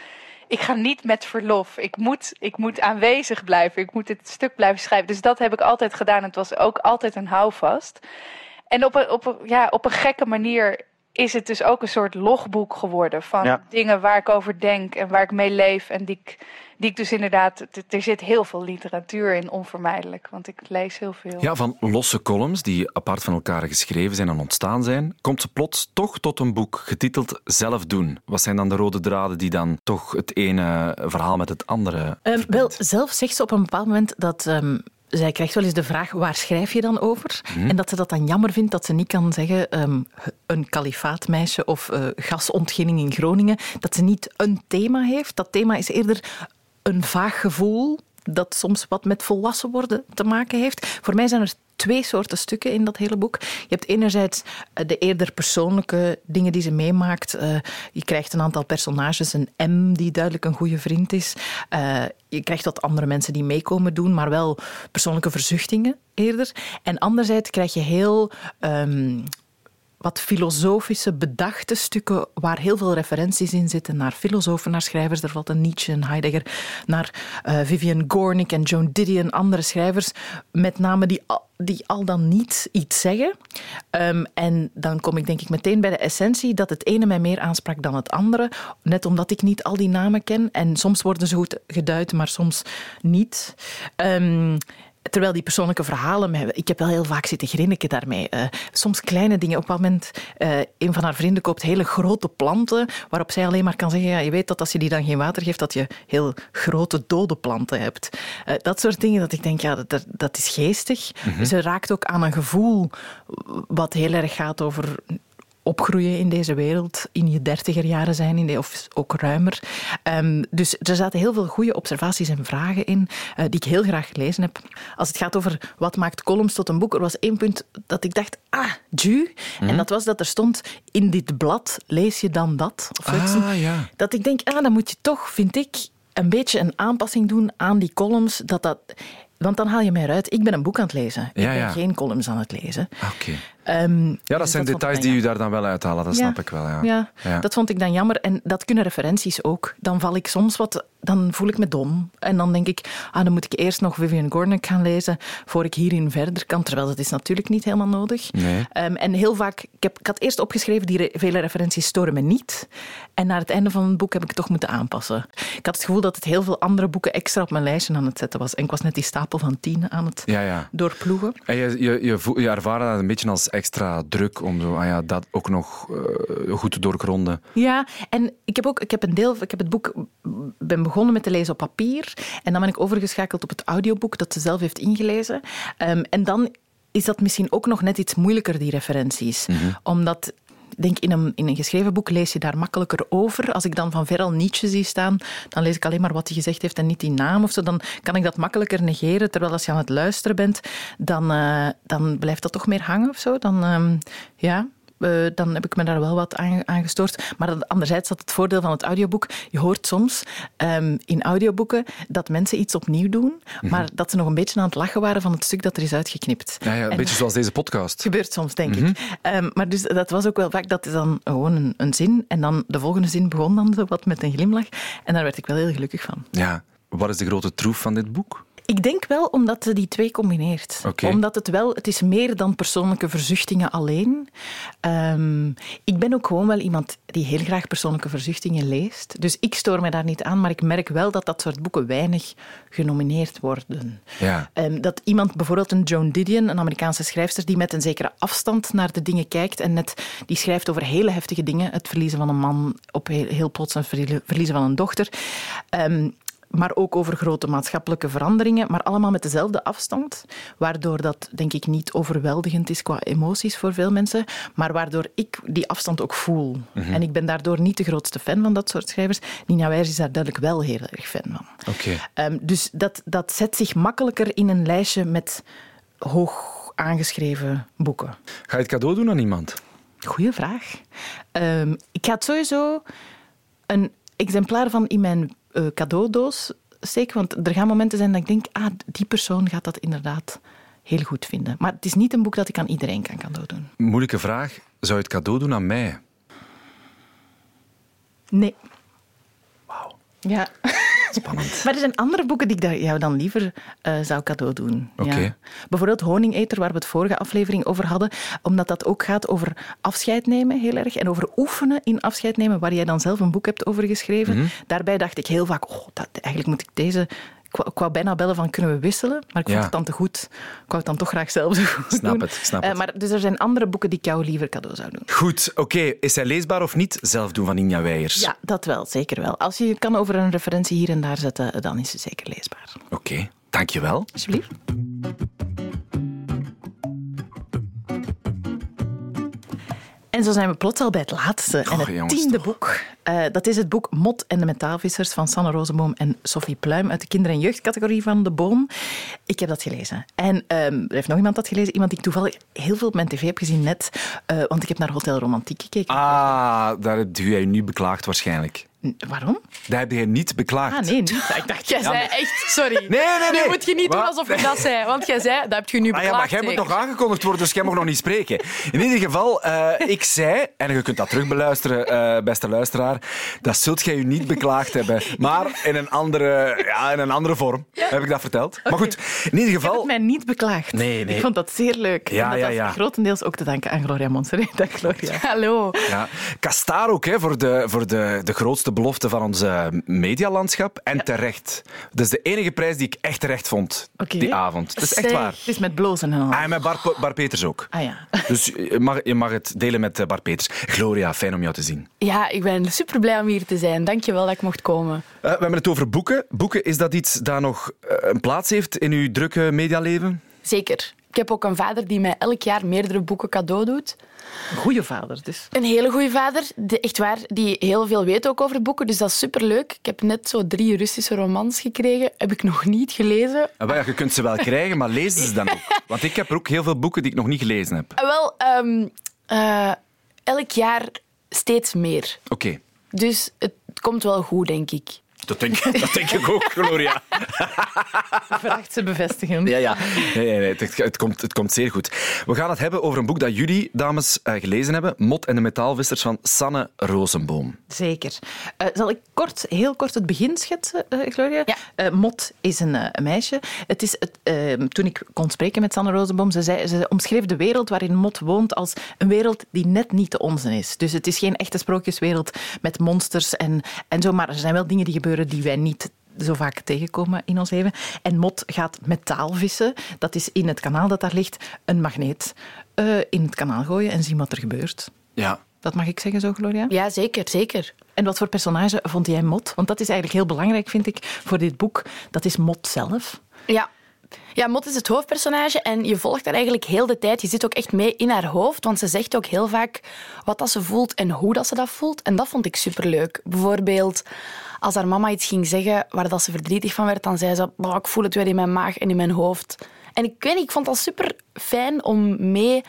Ik ga niet met verlof. Ik moet, ik moet aanwezig blijven. Ik moet het stuk blijven schrijven. Dus dat heb ik altijd gedaan. Het was ook altijd een houvast. En op een, op een, ja, op een gekke manier is het dus ook een soort logboek geworden van Ja. dingen waar ik over denk en waar ik mee leef. En die ik, die ik dus inderdaad, er zit heel veel literatuur in, onvermijdelijk. Want ik lees heel veel. Ja, van losse columns die apart van elkaar geschreven zijn en ontstaan zijn, komt ze plots toch tot een boek getiteld Zelf doen. Wat zijn dan de rode draden die dan toch het ene verhaal met het andere Um, wel, zelf zegt ze op een bepaald moment dat um, zij krijgt wel eens de vraag, waar schrijf je dan over? En dat ze dat dan jammer vindt dat ze niet kan zeggen ehm, een kalifaatmeisje of eh, gasontginning in Groningen. Dat ze niet een thema heeft. Dat thema is eerder een vaag gevoel dat soms wat met volwassen worden te maken heeft. Voor mij zijn er twee soorten stukken in dat hele boek. Je hebt enerzijds eh, de eerder persoonlijke dingen die ze meemaakt. Eh, je krijgt een aantal personages, een M die duidelijk een goede vriend is. Eh, je krijgt wat andere mensen die meekomen doen, maar wel persoonlijke verzuchtingen eerder. En anderzijds krijg je heel... ehm, wat filosofische, bedachte stukken waar heel veel referenties in zitten naar filosofen, naar schrijvers. Er valt een Nietzsche en Heidegger, naar eh, Vivian Gornick en Joan Didion, andere schrijvers, met name die al, die al dan niet iets zeggen. Ehm, en dan kom ik denk ik meteen bij de essentie dat het ene mij meer aansprak dan het andere, net omdat ik niet al die namen ken. En soms worden ze goed geduid, maar soms niet. Ehm, Terwijl die persoonlijke verhalen, mij- ik heb wel heel vaak zitten grinniken daarmee. Eh, soms kleine dingen. Op een moment, eh, een van haar vrienden koopt hele grote planten, waarop zij alleen maar kan zeggen, ja, je weet dat als je die dan geen water geeft, dat je heel grote dode planten hebt. Eh, dat soort dingen, dat ik denk, ja, dat, dat is geestig. Ze raakt ook aan een gevoel wat heel erg gaat over opgroeien in deze wereld, in je dertiger jaren zijn, in de, of ook ruimer. Ehm, dus er zaten heel veel goede observaties en vragen in, eh, die ik heel graag gelezen heb. Als het gaat over wat maakt columns tot een boek, er was één punt dat ik dacht, ah, ju. En dat was dat er stond, in dit blad lees je dan dat. Of. Ah, ja. Dat ik denk, ah, dan moet je toch, vind ik, een beetje een aanpassing doen aan die columns. Dat dat, want dan haal je mij eruit. Ik ben een boek aan het lezen. Ja, ik ben ja. geen columns aan het lezen. Ah, Oké. Ehm, Ja, dat dus zijn details die u daar dan wel uithalen, dat Ja. snap ik wel. Ja, Ja. dat vond ik dan jammer. En dat kunnen referenties ook. Dan val ik soms wat... Dan voel ik me dom. En dan denk ik, ah, dan moet ik eerst nog Vivian Gornick gaan lezen voor ik hierin verder kan. Terwijl dat is natuurlijk niet helemaal nodig. Nee. Ehm, en heel vaak... Ik, heb, ik had eerst opgeschreven, die re- vele referenties storen me niet. En naar het einde van het boek heb ik het toch moeten aanpassen. Ik had het gevoel dat het heel veel andere boeken extra op mijn lijstje aan het zetten was. En ik was net die stapel van tien aan het Ja, ja. doorploegen. En je, je, je, je ervaarde dat een beetje als extra druk om zo, ah ja, dat ook nog eh, goed te doorgronden. Ja, en ik heb ook ik heb een deel, ik heb het boek ben begonnen met te lezen op papier en dan ben ik overgeschakeld op het audioboek dat ze zelf heeft ingelezen. Ehm, en dan is dat misschien ook nog net iets moeilijker die referenties, omdat ik denk in een, in een geschreven boek lees je daar makkelijker over. Als ik dan van veral Nietzsche zie staan, dan lees ik alleen maar wat hij gezegd heeft en niet die naam of zo. Dan kan ik dat makkelijker negeren. Terwijl als je aan het luisteren bent, dan, eh, dan blijft dat toch meer hangen of zo. Dan, ehm, ja, eh, dan heb ik me daar wel wat aan, aan gestoord. Maar anderzijds had het voordeel van het audioboek. Je hoort soms ehm, in audioboeken dat mensen iets opnieuw doen, maar dat ze nog een beetje aan het lachen waren van het stuk dat er is uitgeknipt. Ja, ja, een En- beetje zoals deze podcast. gebeurt soms, denk ik. Ehm, maar dus dat was ook wel vaak, dat is dan gewoon een, een zin. En dan de volgende zin begon dan zo wat met een glimlach. En daar werd ik wel heel gelukkig van. Ja. Wat is de grote troef van dit boek? Ik denk wel omdat ze die twee combineert. Omdat het wel, het is meer dan persoonlijke verzuchtingen alleen. Ehm, ik ben ook gewoon wel iemand die heel graag persoonlijke verzuchtingen leest. Dus ik stoor me daar niet aan, maar ik merk wel dat dat soort boeken weinig genomineerd worden. Ja. Ehm, dat iemand, bijvoorbeeld een Joan Didion, een Amerikaanse schrijfster, die met een zekere afstand naar de dingen kijkt en net, die schrijft over hele heftige dingen. Het verliezen van een man, op heel, heel plots een verlie- verliezen van een dochter. Ehm, maar ook over grote maatschappelijke veranderingen, maar allemaal met dezelfde afstand, waardoor dat denk ik niet overweldigend is qua emoties voor veel mensen, maar waardoor ik die afstand ook voel. En ik ben daardoor niet de grootste fan van dat soort schrijvers. Nina Wijers is daar duidelijk wel heel erg fan van. Oké. Ehm, dus dat, dat zet zich makkelijker in een lijstje met hoog aangeschreven boeken. Ga je het cadeau doen aan iemand? Goeie vraag. Ehm, ik ga het sowieso een exemplaar van in mijn eh, cadeaudoos steken, want er gaan momenten zijn dat ik denk, ah, die persoon gaat dat inderdaad heel goed vinden. Maar het is niet een boek dat ik aan iedereen kan cadeau doen. Moeilijke vraag. Zou je het cadeau doen aan mij? Nee. Wauw. Ja. (laughs) Spannend. Maar er zijn andere boeken die ik jou dan liever eh, zou cadeau doen. Ja. Bijvoorbeeld Honingeter, waar we het vorige aflevering over hadden. Omdat dat ook gaat over afscheid nemen, heel erg. En over oefenen in afscheid nemen, waar jij dan zelf een boek hebt over geschreven. Mhm. Daarbij dacht ik heel vaak, oh, dat, eigenlijk moet ik deze... Ik wou, bijna bellen van, kunnen we wisselen? Maar ik vond Ja. het dan te goed. Ik wou het dan toch graag zelf goed Snap doen. het, snap Eh, het. maar, dus er zijn andere boeken die ik jou liever cadeau zou doen. Goed, oké. Is hij leesbaar of niet? Zelf doen van Inja Weijers. Ja, dat wel, zeker wel. Als je je kan over een referentie hier en daar zetten, dan is ze zeker leesbaar. Oké, dankjewel. Alsjeblieft. En zo zijn we plots al bij het laatste en het tiende toch. boek. Eh, dat is het boek Mot en de Metaalvissers van Sanne Rozenboom en Sophie Pluim uit de kinder- en jeugdcategorie van De Boon. Ik heb dat gelezen. En ehm, er heeft nog iemand dat gelezen. Iemand die ik toevallig heel veel op mijn tv heb gezien net. eh, want ik heb naar Hotel Romantiek gekeken. Ah, daar heb je nu beklaagd waarschijnlijk. Waarom? Daar heb je niet beklaagd. Ah, nee, niet. Ik dacht, Jij zei echt, sorry. Nee, nee, nee. Nu moet je niet doen alsof je dat zei, want jij zei, dat heb je nu Ah beklaagd. ja, maar jij moet nog aangekondigd worden, dus jij mag nog niet spreken. In ieder geval, eh, ik zei, en je kunt dat terugbeluisteren, eh, beste luisteraar, dat zult jij je niet beklaagd hebben, maar in een andere, ja, in een andere vorm. Heb ik dat verteld? Maar goed, in ieder Ik heb geval... het mij niet beklaagd. Nee, nee. Ik vond dat zeer leuk. Ja, en dat ja, ja. grotendeels ook te danken aan Gloria Monserrat. (laughs) Dank Gloria. Hallo. Ja. Kastaar ook, hè, voor, de, voor de, de grootste belofte van ons eh, medialandschap. En terecht. Dat is de enige prijs die ik echt terecht vond, die avond. Dat is echt waar. Het is met blozen en al. Ah, en met Bar, Bar Peters ook. Ah ja. (laughs) Dus je mag, je mag het delen met eh, Bar Peters. Gloria, fijn om jou te zien. Ja, ik ben super blij om hier te zijn. Dank je wel dat ik mocht komen. Eh, we hebben het over boeken. Boeken, is dat iets dat nog eh, een plaats heeft in uw drukke medialeven? Zeker. Ik heb ook een vader die mij elk jaar meerdere boeken cadeau doet. Een goede vader, dus. Een hele goede vader, de, echt waar, die heel veel weet ook over boeken. Dus dat is superleuk. Ik heb net zo drie Russische romans gekregen. Heb ik nog niet gelezen. Ah, wel ja, je kunt ze wel krijgen, maar lees ze dan ook. Want ik heb er ook heel veel boeken die ik nog niet gelezen heb. Eh, Wel, ehm, eh, elk jaar steeds meer. Oké. Dus het komt wel goed, denk ik. Dat denk, (laughs) dat denk ik ook, Gloria. Vraagt ze bevestigen. Ja, ja. Nee, nee, nee, het, het, komt, het komt zeer goed. We gaan het hebben over een boek dat jullie, dames, eh, gelezen hebben. Mot en de metaalvissers van Sanne Rozenboom. Zeker. Eh, zal ik kort, heel kort het begin schetsen, eh, Gloria? Ja. Eh, Mot is een, eh, een meisje. Het is het, eh, toen ik kon spreken met Sanne Rozenboom, ze, zei, ze omschreef de wereld waarin Mot woont als een wereld die net niet de onze is. Dus het is geen echte sprookjeswereld met monsters en, en zo, maar er zijn wel dingen die gebeuren die wij niet zo vaak tegenkomen in ons leven. En Mot gaat metaal vissen. Dat is in het kanaal dat daar ligt een magneet eh, in het kanaal gooien en zien wat er gebeurt. Ja. Dat mag ik zeggen zo, Gloria? Ja, zeker, zeker. En wat voor personage vond jij Mot? Want dat is eigenlijk heel belangrijk, vind ik, voor dit boek. Dat is Mot zelf. Ja. Ja, Mot is het hoofdpersonage en je volgt haar eigenlijk heel de tijd. Je zit ook echt mee in haar hoofd, want ze zegt ook heel vaak wat dat ze voelt en hoe dat ze dat voelt. En dat vond ik superleuk. Bijvoorbeeld, als haar mama iets ging zeggen waar dat ze verdrietig van werd, dan zei ze, "Bah, ik voel het weer in mijn maag en in mijn hoofd. En ik weet niet, ik vond dat super fijn om mee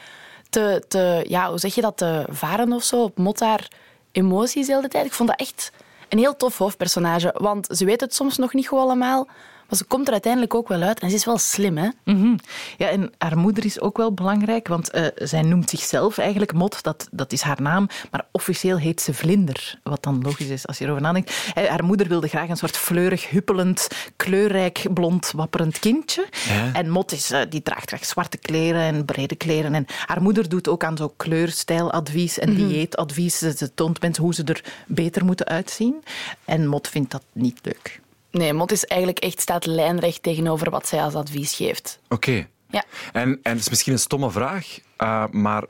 te, te ja, hoe zeg je dat, te varen of zo, op Mot haar emoties de hele tijd. Ik vond dat echt een heel tof hoofdpersonage, want ze weet het soms nog niet goed allemaal, maar ze komt er uiteindelijk ook wel uit en ze is wel slim, hè? Mhm. Ja, en haar moeder is ook wel belangrijk, want eh, zij noemt zichzelf eigenlijk Mot, dat, dat is haar naam, maar officieel heet ze Vlinder, wat dan logisch is als je erover nadenkt. Eh, Haar moeder wilde graag een soort fleurig, huppelend, kleurrijk, blond, wapperend kindje. En Mot is, eh, die draagt graag zwarte kleren en brede kleren. En haar moeder doet ook aan zo kleurstijladvies en dieetadvies. Ze- Ze toont mensen hoe ze er beter moeten uitzien. En Mot vindt dat niet leuk. Nee, Mot is eigenlijk echt staat lijnrecht tegenover wat zij als advies geeft. Oké. Ja. En, en het is misschien een stomme vraag, eh, maar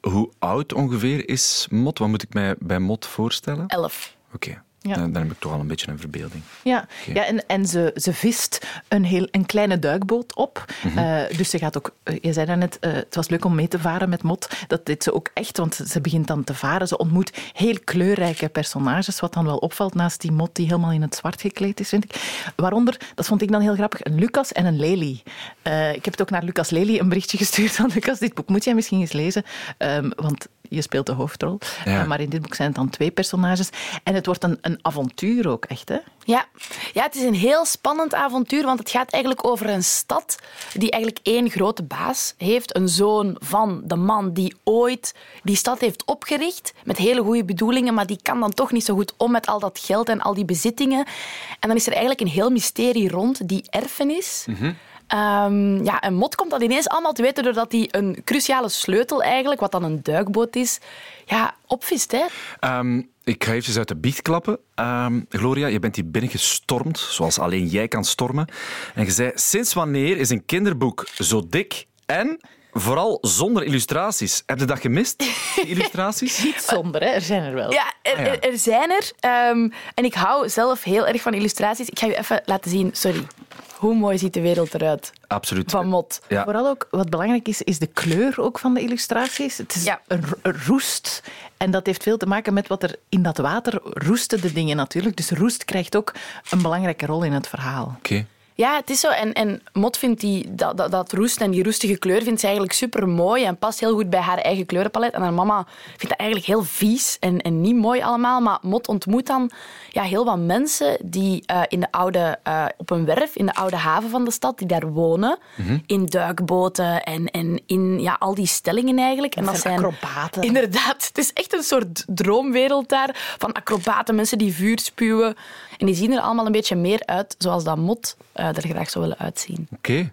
hoe oud ongeveer is Mot? Wat moet ik mij bij Mot voorstellen? Elf. Oké. Ja. Dan, dan heb ik toch al een beetje een verbeelding. Ja, ja en, en ze, ze vist een, heel, een kleine duikboot op. Eh, dus ze gaat ook, eh, je zei daarnet, eh het was leuk om mee te varen met Mot. Dat deed ze ook echt, want ze begint dan te varen. Ze ontmoet heel kleurrijke personages, wat dan wel opvalt naast die Mot die helemaal in het zwart gekleed is, vind ik. Waaronder, dat vond ik dan heel grappig, een Lucas en een Lely. Eh, ik heb het ook naar Lucas Lely een berichtje gestuurd (laughs) van Lucas, dit boek moet jij misschien eens lezen, Ehm, want je speelt de hoofdrol. Ja. Eh, maar in dit boek zijn het dan twee personages. En het wordt een, een avontuur ook, echt, hè? Ja. ja, het is een heel spannend avontuur, want het gaat eigenlijk over een stad die eigenlijk één grote baas heeft. Een zoon van de man die ooit die stad heeft opgericht, met hele goede bedoelingen, maar die kan dan toch niet zo goed om met al dat geld en al die bezittingen. En dan is er eigenlijk een heel mysterie rond die erfenis. Ehm, ja, en Mot komt dat ineens allemaal te weten doordat hij een cruciale sleutel eigenlijk, wat dan een duikboot is, ja, opvist. Hè? Ehm, ik ga eventjes uit de biecht klappen. Ehm, Gloria, je bent hier binnengestormd, zoals alleen jij kan stormen. En je zei, sinds wanneer is een kinderboek zo dik en vooral zonder illustraties? Heb je dat gemist, die (laughs) illustraties? Niet somber, hè? Er zijn er wel. Ja, er, Ah, er- er zijn er. Ehm, en ik hou zelf heel erg van illustraties. Ik ga je even laten zien. Sorry. Hoe mooi ziet de wereld eruit Absoluut. van mot. Ja. Vooral ook, wat belangrijk is, is de kleur ook van de illustraties. Het is Ja. een ro- een roest. En dat heeft veel te maken met wat er in dat water roesten de dingen natuurlijk. Dus roest krijgt ook een belangrijke rol in het verhaal. Oké. Ja, het is zo. En, en Mot vindt die, dat, dat, dat roest en die roestige kleur vindt ze eigenlijk super mooi en past heel goed bij haar eigen kleurenpalet. En haar mama vindt dat eigenlijk heel vies en, en niet mooi allemaal. Maar Mot ontmoet dan ja, heel wat mensen die eh, in de oude, eh, op een werf in de oude haven van de stad, die daar wonen. In duikboten en, en in ja, al die stellingen eigenlijk. En Dat zijn acrobaten. Inderdaad. Het is echt een soort droomwereld daar. Van acrobaten, mensen die vuur spuwen. En die zien er allemaal een beetje meer uit zoals dat Mot eh, er graag zou willen uitzien. Oké.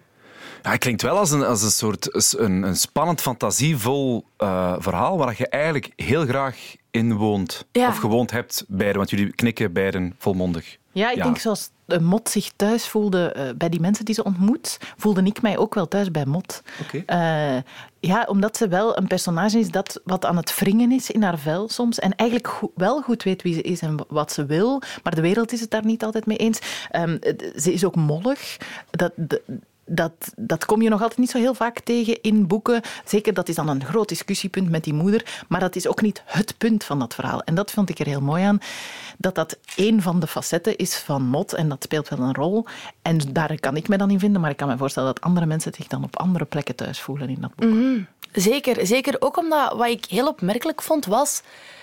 Ja, het klinkt wel als een, als een soort een, een spannend, fantasievol eh, verhaal waar je eigenlijk heel graag in woont. Ja. Of gewoond hebt, beiden, want jullie knikken beiden volmondig. Ja, ik denk zoals de Mot zich thuis voelde eh, bij die mensen die ze ontmoet, voelde ik mij ook wel thuis bij Mot. Eh, ja, omdat ze wel een personage is dat wat aan het wringen is in haar vel soms. En eigenlijk wel goed weet wie ze is en wat ze wil. Maar de wereld is het daar niet altijd mee eens. Ehm, d- ze is ook mollig. Dat, d- dat, dat kom je nog altijd niet zo heel vaak tegen in boeken. Zeker, dat is dan een groot discussiepunt met die moeder. Maar dat is ook niet het punt van dat verhaal. En dat vond ik er heel mooi aan. Dat dat één van de facetten is van Mot. En dat speelt wel een rol. En daar kan ik me dan in vinden. Maar ik kan me voorstellen dat andere mensen zich dan op andere plekken thuis voelen in dat boek. Zeker, zeker ook omdat wat ik heel opmerkelijk vond was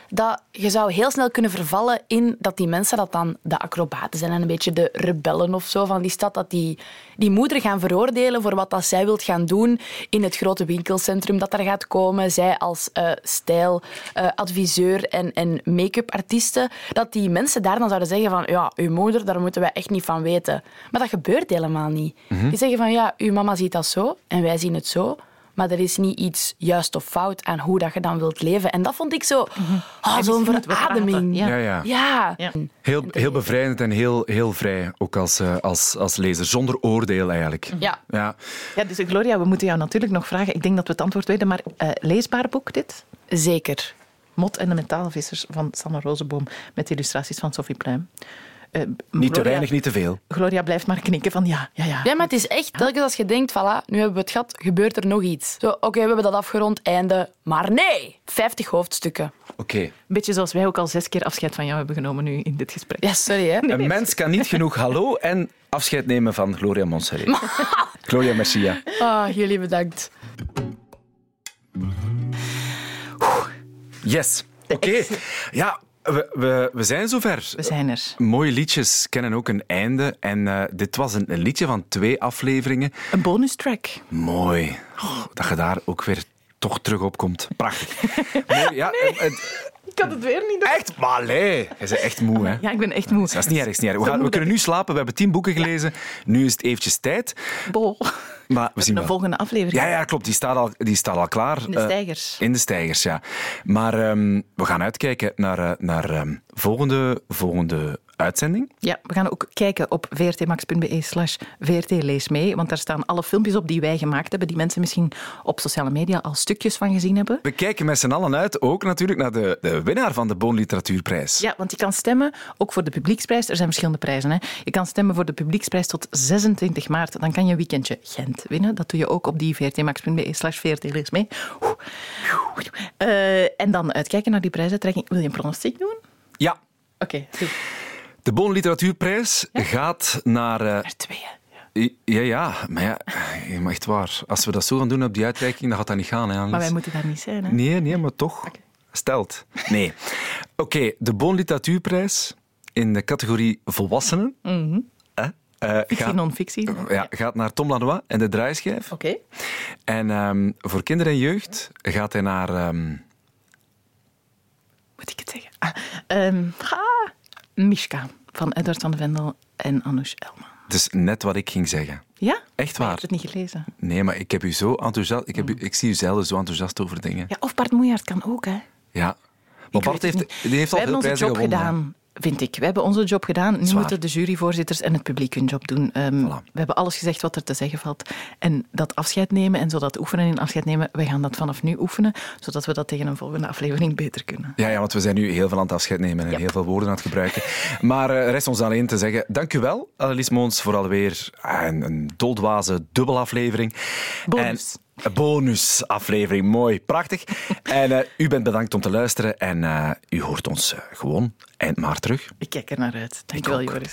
dat je zou heel snel kunnen vervallen in dat die mensen dat dan de acrobaten zijn en een beetje de rebellen of zo van die stad, dat die, die moeder gaan veroordelen voor wat dat zij wilt gaan doen in het grote winkelcentrum dat er gaat komen. Zij als eh stijladviseur en, en make-up artiesten, dat die mensen daar dan zouden zeggen van ja, uw moeder, daar moeten wij echt niet van weten. Maar dat gebeurt helemaal niet. Die zeggen van ja, uw mama ziet dat zo en wij zien het zo. Maar er is niet iets juist of fout aan hoe dat je dan wilt leven. En dat vond ik zo... ah, En Zo'n verademing. ja. Ja, ja. Heel, heel bevrijdend en heel, heel vrij, ook als, eh, als, als lezer. Zonder oordeel eigenlijk. Ja. Ja. Ja, dus Gloria, we moeten jou natuurlijk nog vragen. Ik denk dat we het antwoord weten, maar eh, leesbaar boek dit? Zeker. Mot en de metaalvissers van Sanne Rozenboom met illustraties van Sophie Pluim. Eh, Niet te weinig, niet te veel. Gloria blijft maar knikken van ja, ja, ja. Ja, maar het is echt, telkens als je denkt, voilà, nu hebben we het gehad, gebeurt er nog iets. Zo, oké, we hebben dat afgerond, einde. Maar nee, 50 hoofdstukken. Oké. Beetje zoals wij ook al zes keer afscheid van jou hebben genomen nu in dit gesprek. Ja, sorry hè. Een mens kan niet genoeg hallo en afscheid nemen van Gloria Montserrat. (laughs) Gloria Mercia. Ah, jullie bedankt. Yes. Oké. Ja, we, we, we zijn zover. We zijn er. Mooie liedjes kennen ook een einde. En eh, dit was een, een liedje van twee afleveringen. Een bonus track. Mooi. Oh, dat je daar ook weer toch terug op komt. Prachtig. (laughs) Mooi, ja, eh, Ik had het weer niet echt, maar allee. Je bent echt moe, hè? Ja, ik ben echt moe. Dat is niet erg. is niet erg. We, gaan, we kunnen nu slapen. We hebben tien boeken gelezen. Nu is het eventjes tijd. Bol. Maar we zien De wel. volgende aflevering. Ja, ja, klopt. Die staat al, die staat al klaar. In de Eh, stijgers. in de stijgers, ja. Maar ehm, we gaan uitkijken naar, eh, naar ehm, volgende, volgende uitzending. Ja, we gaan ook kijken op vrtmax.be slash vrtleesmee, want daar staan alle filmpjes op die wij gemaakt hebben, die mensen misschien op sociale media al stukjes van gezien hebben. We kijken met z'n allen uit, ook natuurlijk naar de, de winnaar van de Boon Literatuurprijs. Ja, want je kan stemmen ook voor de publieksprijs. Er zijn verschillende prijzen. Hè. Je kan stemmen voor de publieksprijs tot 26 maart. Dan kan je een weekendje Gent winnen. Dat doe je ook op die vrtmax.be slash vrtleesmee. Oeh. Eh, en dan uitkijken naar die prijsuitreiking. Wil je een pronostiek doen? Ja, Oké. De Boon Literatuurprijs gaat naar... eh, Er twee, hè. ja, ja, maar ja, eh, maar echt waar. Als we dat zo gaan doen op die uitreiking, dan gaat dat niet gaan. Hè, Maar wij moeten daar niet zijn. Hè. Nee, nee, maar toch. Stelt. Nee. Oké, de Boon Literatuurprijs in de categorie volwassenen hè, eh, Fictie, gaat, non-fictie. ja, gaat naar Tom Lanois en de draaischijf. Oké. En ehm, voor kinderen en jeugd gaat hij naar... ehm, moet ik het zeggen? Ah, Mishka van Edward van de Vendel en Anoush Elman. dus net wat ik ging zeggen. Ja? Echt waar. Ik heb het niet gelezen. Nee, maar ik heb u zo enthousiast... Ik, heb u, ik zie u zelden zo enthousiast over dingen. Ja, of Bart Moejaert kan ook, hè. Ja. Maar Ik Bart heeft, die heeft al veel hebben onze prijzen job gewonnen. gedaan. Vind ik. We hebben onze job gedaan. Nu Zwaar. moeten de juryvoorzitters en het publiek hun job doen. Ehm, We hebben alles gezegd wat er te zeggen valt. En dat afscheid nemen en zo dat oefenen in afscheid nemen, we gaan dat vanaf nu oefenen, zodat we dat tegen een volgende aflevering beter kunnen. Ja, ja, want we zijn nu heel veel aan het afscheid nemen en Ja. heel veel woorden aan het gebruiken. (laughs) Maar eh, rest ons alleen te zeggen, dank u wel, Annelies Moons, voor alweer ah, een, een doldwaze dubbelaflevering. Bonus. En, bonusaflevering, mooi, prachtig. (laughs) en eh, u bent bedankt om te luisteren en eh, u hoort ons eh, gewoon eind maart terug. Ik kijk er naar uit. Dankjewel. Joris.